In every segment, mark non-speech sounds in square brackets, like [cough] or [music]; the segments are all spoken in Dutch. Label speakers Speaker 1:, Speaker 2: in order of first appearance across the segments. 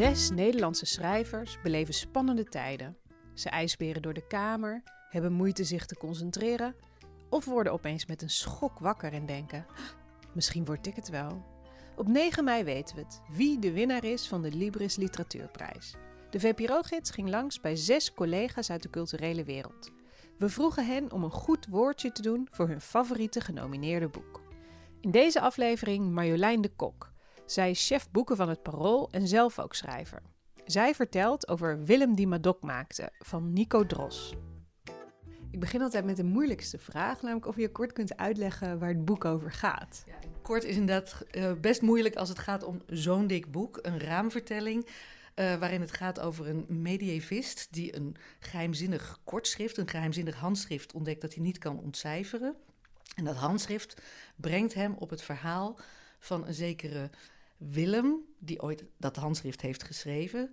Speaker 1: Zes Nederlandse schrijvers beleven spannende tijden. Ze ijsberen door de kamer, hebben moeite zich te concentreren of worden opeens met een schok wakker en denken: misschien word ik het wel. Op 9 mei weten we het, wie de winnaar is van de Libris Literatuurprijs. De VPRO-gids ging langs bij zes collega's uit de culturele wereld. We vroegen hen om een goed woordje te doen voor hun favoriete genomineerde boek. In deze aflevering Marjolein de Kok. Zij is chef boeken van het Parool en zelf ook schrijver. Zij vertelt over Willem die Madok maakte van Nico Dros. Ik begin altijd met de moeilijkste vraag, namelijk of je kort kunt uitleggen waar het boek over gaat.
Speaker 2: Ja, kort is inderdaad uh, best moeilijk als het gaat om zo'n dik boek, een raamvertelling. Uh, waarin het gaat over een medievist die een geheimzinnig kortschrift, een geheimzinnig handschrift ontdekt dat hij niet kan ontcijferen. En dat handschrift brengt hem op het verhaal van een zekere Willem, die ooit dat handschrift heeft geschreven.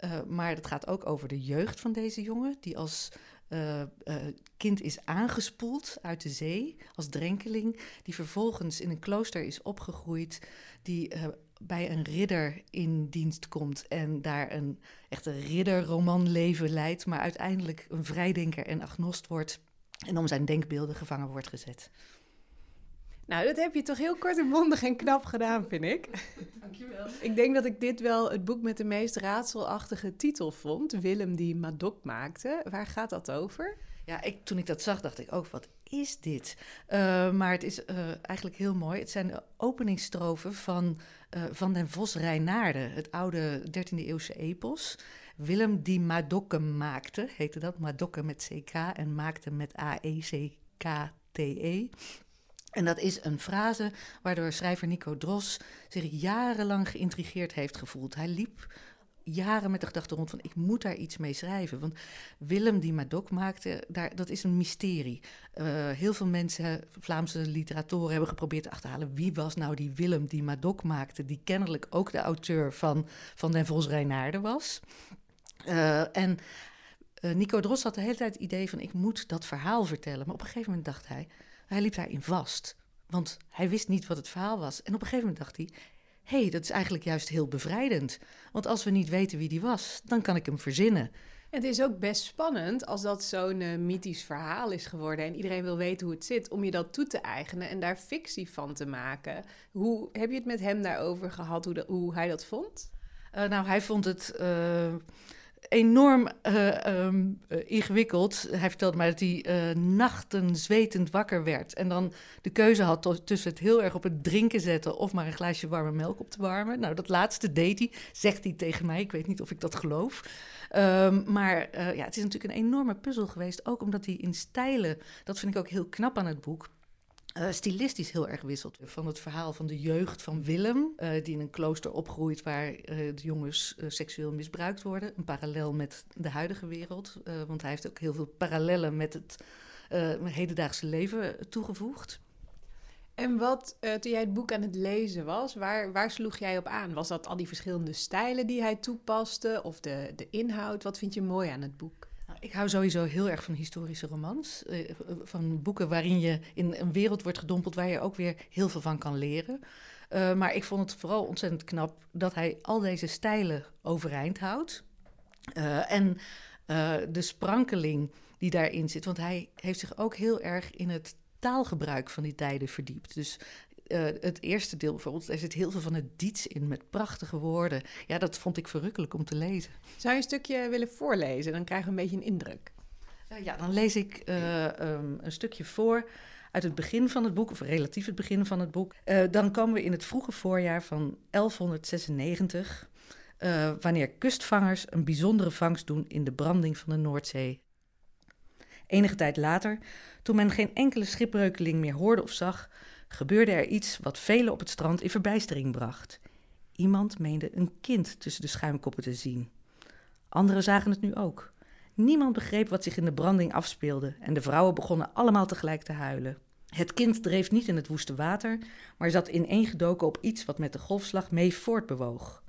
Speaker 2: Uh, maar het gaat ook over de jeugd van deze jongen, die als uh, uh, kind is aangespoeld uit de zee, als drenkeling, die vervolgens in een klooster is opgegroeid, die bij een ridder in dienst komt en daar een echte ridderromanleven leidt, maar uiteindelijk een vrijdenker en agnost wordt en om zijn denkbeelden gevangen wordt gezet.
Speaker 1: Nou, dat heb je toch heel kort en mondig en knap gedaan, vind ik. [laughs]
Speaker 2: Dankjewel.
Speaker 1: Ik denk dat ik dit wel het boek met de meest raadselachtige titel vond. Willem die Madok maakte. Waar gaat dat over?
Speaker 2: Ja, ik, toen ik dat zag, dacht ik ook, wat is dit? Uh, maar het is uh, eigenlijk heel mooi. Het zijn de openingsstrofen van uh, Van den Vos Reinaarden, het oude 13e eeuwse epos. Willem die Madokke maakte, heette dat. Madokke met CK en maakte met A-E-C-K-T-E. -E. En dat is een frase waardoor schrijver Nico Dros zich jarenlang geïntrigeerd heeft gevoeld. Hij liep jaren met de gedachte rond van ik moet daar iets mee schrijven. Want Willem die Madok maakte, daar, dat is een mysterie. Uh, heel veel mensen, Vlaamse literatoren, hebben geprobeerd te achterhalen wie was nou die Willem die Madok maakte, die kennelijk ook de auteur van, van Den Vos Reinaarden was. Uh, en uh, Nico Dros had de hele tijd het idee van ik moet dat verhaal vertellen. Maar op een gegeven moment dacht hij, hij liep daarin vast. Want hij wist niet wat het verhaal was. En op een gegeven moment dacht hij: hé, hey, dat is eigenlijk juist heel bevrijdend. Want als we niet weten wie die was, dan kan ik hem verzinnen.
Speaker 1: Het is ook best spannend als dat zo'n uh, mythisch verhaal is geworden en iedereen wil weten hoe het zit, om je dat toe te eigenen en daar fictie van te maken. Hoe heb je het met hem daarover gehad, hoe, de, hoe hij dat vond?
Speaker 2: Uh, nou, hij vond het. Uh enorm uh, um, ingewikkeld. Hij vertelde mij dat hij uh, nachten zwetend wakker werd. En dan de keuze had tussen het heel erg op het drinken zetten... of maar een glaasje warme melk op te warmen. Nou, dat laatste deed hij, zegt hij tegen mij. Ik weet niet of ik dat geloof. Um, maar ja, het is natuurlijk een enorme puzzel geweest. Ook omdat hij in stijlen, dat vind ik ook heel knap aan het boek... Uh, stilistisch heel erg wisselt. Van het verhaal van de jeugd van Willem, uh, die in een klooster opgroeit waar uh, de jongens seksueel misbruikt worden. Een parallel met de huidige wereld, want hij heeft ook heel veel parallellen met het hedendaagse leven toegevoegd.
Speaker 1: En wat, toen jij het boek aan het lezen was, waar, waar sloeg jij op aan? Was dat al die verschillende stijlen die hij toepaste of de, de inhoud? Wat vind je mooi aan het boek?
Speaker 2: Ik hou sowieso heel erg van historische romans. Uh, van boeken waarin je in een wereld wordt gedompeld waar je ook weer heel veel van kan leren. Uh, maar ik vond het vooral ontzettend knap dat hij al deze stijlen overeind houdt. En de sprankeling die daarin zit. Want hij heeft zich ook heel erg in het taalgebruik van die tijden verdiept. Dus uh, het eerste deel bijvoorbeeld, er zit heel veel van het diets in met prachtige woorden. Ja, dat vond ik verrukkelijk om te lezen.
Speaker 1: Zou je een stukje willen voorlezen? Dan krijgen we een beetje een indruk.
Speaker 2: Uh, ja, dan lees ik uh, um, een stukje voor uit het begin van het boek, of relatief het begin van het boek. dan komen we in het vroege voorjaar van 1196, wanneer kustvangers een bijzondere vangst doen in de branding van de Noordzee. Enige tijd later, toen men geen enkele schipbreukeling meer hoorde of zag, gebeurde er iets wat velen op het strand in verbijstering bracht. Iemand meende een kind tussen de schuimkoppen te zien. Anderen zagen het nu ook. Niemand begreep wat zich in de branding afspeelde en de vrouwen begonnen allemaal tegelijk te huilen. Het kind dreef niet in het woeste water, maar zat ineengedoken op iets wat met de golfslag mee voortbewoog.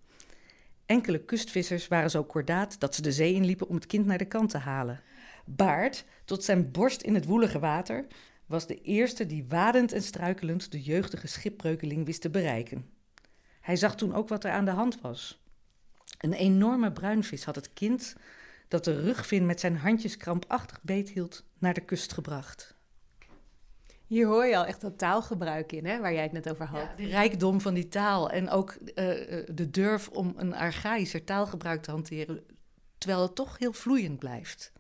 Speaker 2: Enkele kustvissers waren zo kordaat dat ze de zee inliepen om het kind naar de kant te halen. Baard, tot zijn borst in het woelige water, was de eerste die wadend en struikelend de jeugdige schipbreukeling wist te bereiken. Hij zag toen ook wat er aan de hand was. Een enorme bruinvis had het kind dat de rugvin met zijn handjes krampachtig beethield naar de kust gebracht.
Speaker 1: Hier hoor je al echt dat taalgebruik in, hè, waar jij het net over had.
Speaker 2: Ja, de rijkdom van die taal en ook uh, de durf om een archaïscher taalgebruik te hanteren, terwijl het toch heel vloeiend blijft.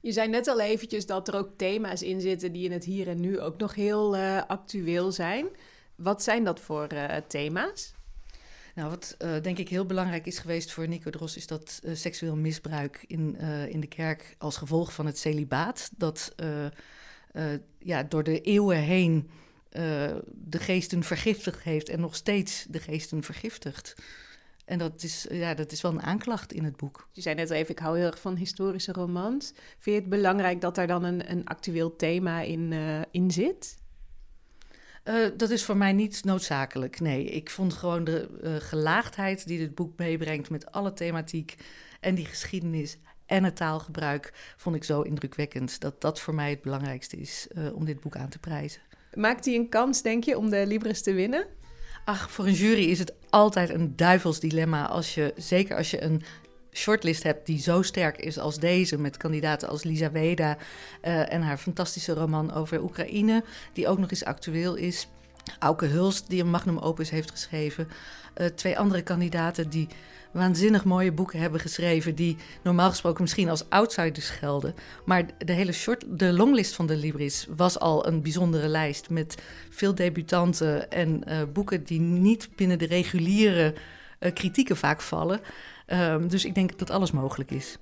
Speaker 1: Je zei net al eventjes dat er ook thema's in zitten die in het hier en nu ook nog heel uh, actueel zijn. Wat zijn dat voor uh, thema's?
Speaker 2: Nou, wat uh, denk ik heel belangrijk is geweest voor Nico Dros, is dat seksueel misbruik in, in de kerk als gevolg van het celibaat, dat ja, door de eeuwen heen de geesten vergiftigd heeft en nog steeds de geesten vergiftigt. En dat is, ja, dat is wel een aanklacht in het boek.
Speaker 1: Je zei net even, ik hou heel erg van historische romans. Vind je het belangrijk dat daar dan een, een actueel thema in, in zit?
Speaker 2: Uh, dat is voor mij niet noodzakelijk. Nee, ik vond gewoon de uh, gelaagdheid die dit boek meebrengt met alle thematiek en die geschiedenis en het taalgebruik, vond ik zo indrukwekkend dat dat voor mij het belangrijkste is uh, om dit boek aan te prijzen.
Speaker 1: Maakt hij een kans, denk je, om de Libris te winnen?
Speaker 2: Ach, voor een jury is het altijd een duivels dilemma als je, zeker als je een shortlist hebt die zo sterk is als deze, met kandidaten als Lisa Weda uh, en haar fantastische roman over Oekraïne, die ook nog eens actueel is. Auke Hulst, die een magnum opus heeft geschreven. Uh, twee andere kandidaten die waanzinnig mooie boeken hebben geschreven, die normaal gesproken misschien als outsiders gelden. Maar de hele short, de longlist van de Libris was al een bijzondere lijst met veel debutanten en uh, boeken die niet binnen de reguliere kritieken vaak vallen. Um, dus ik denk dat alles mogelijk is.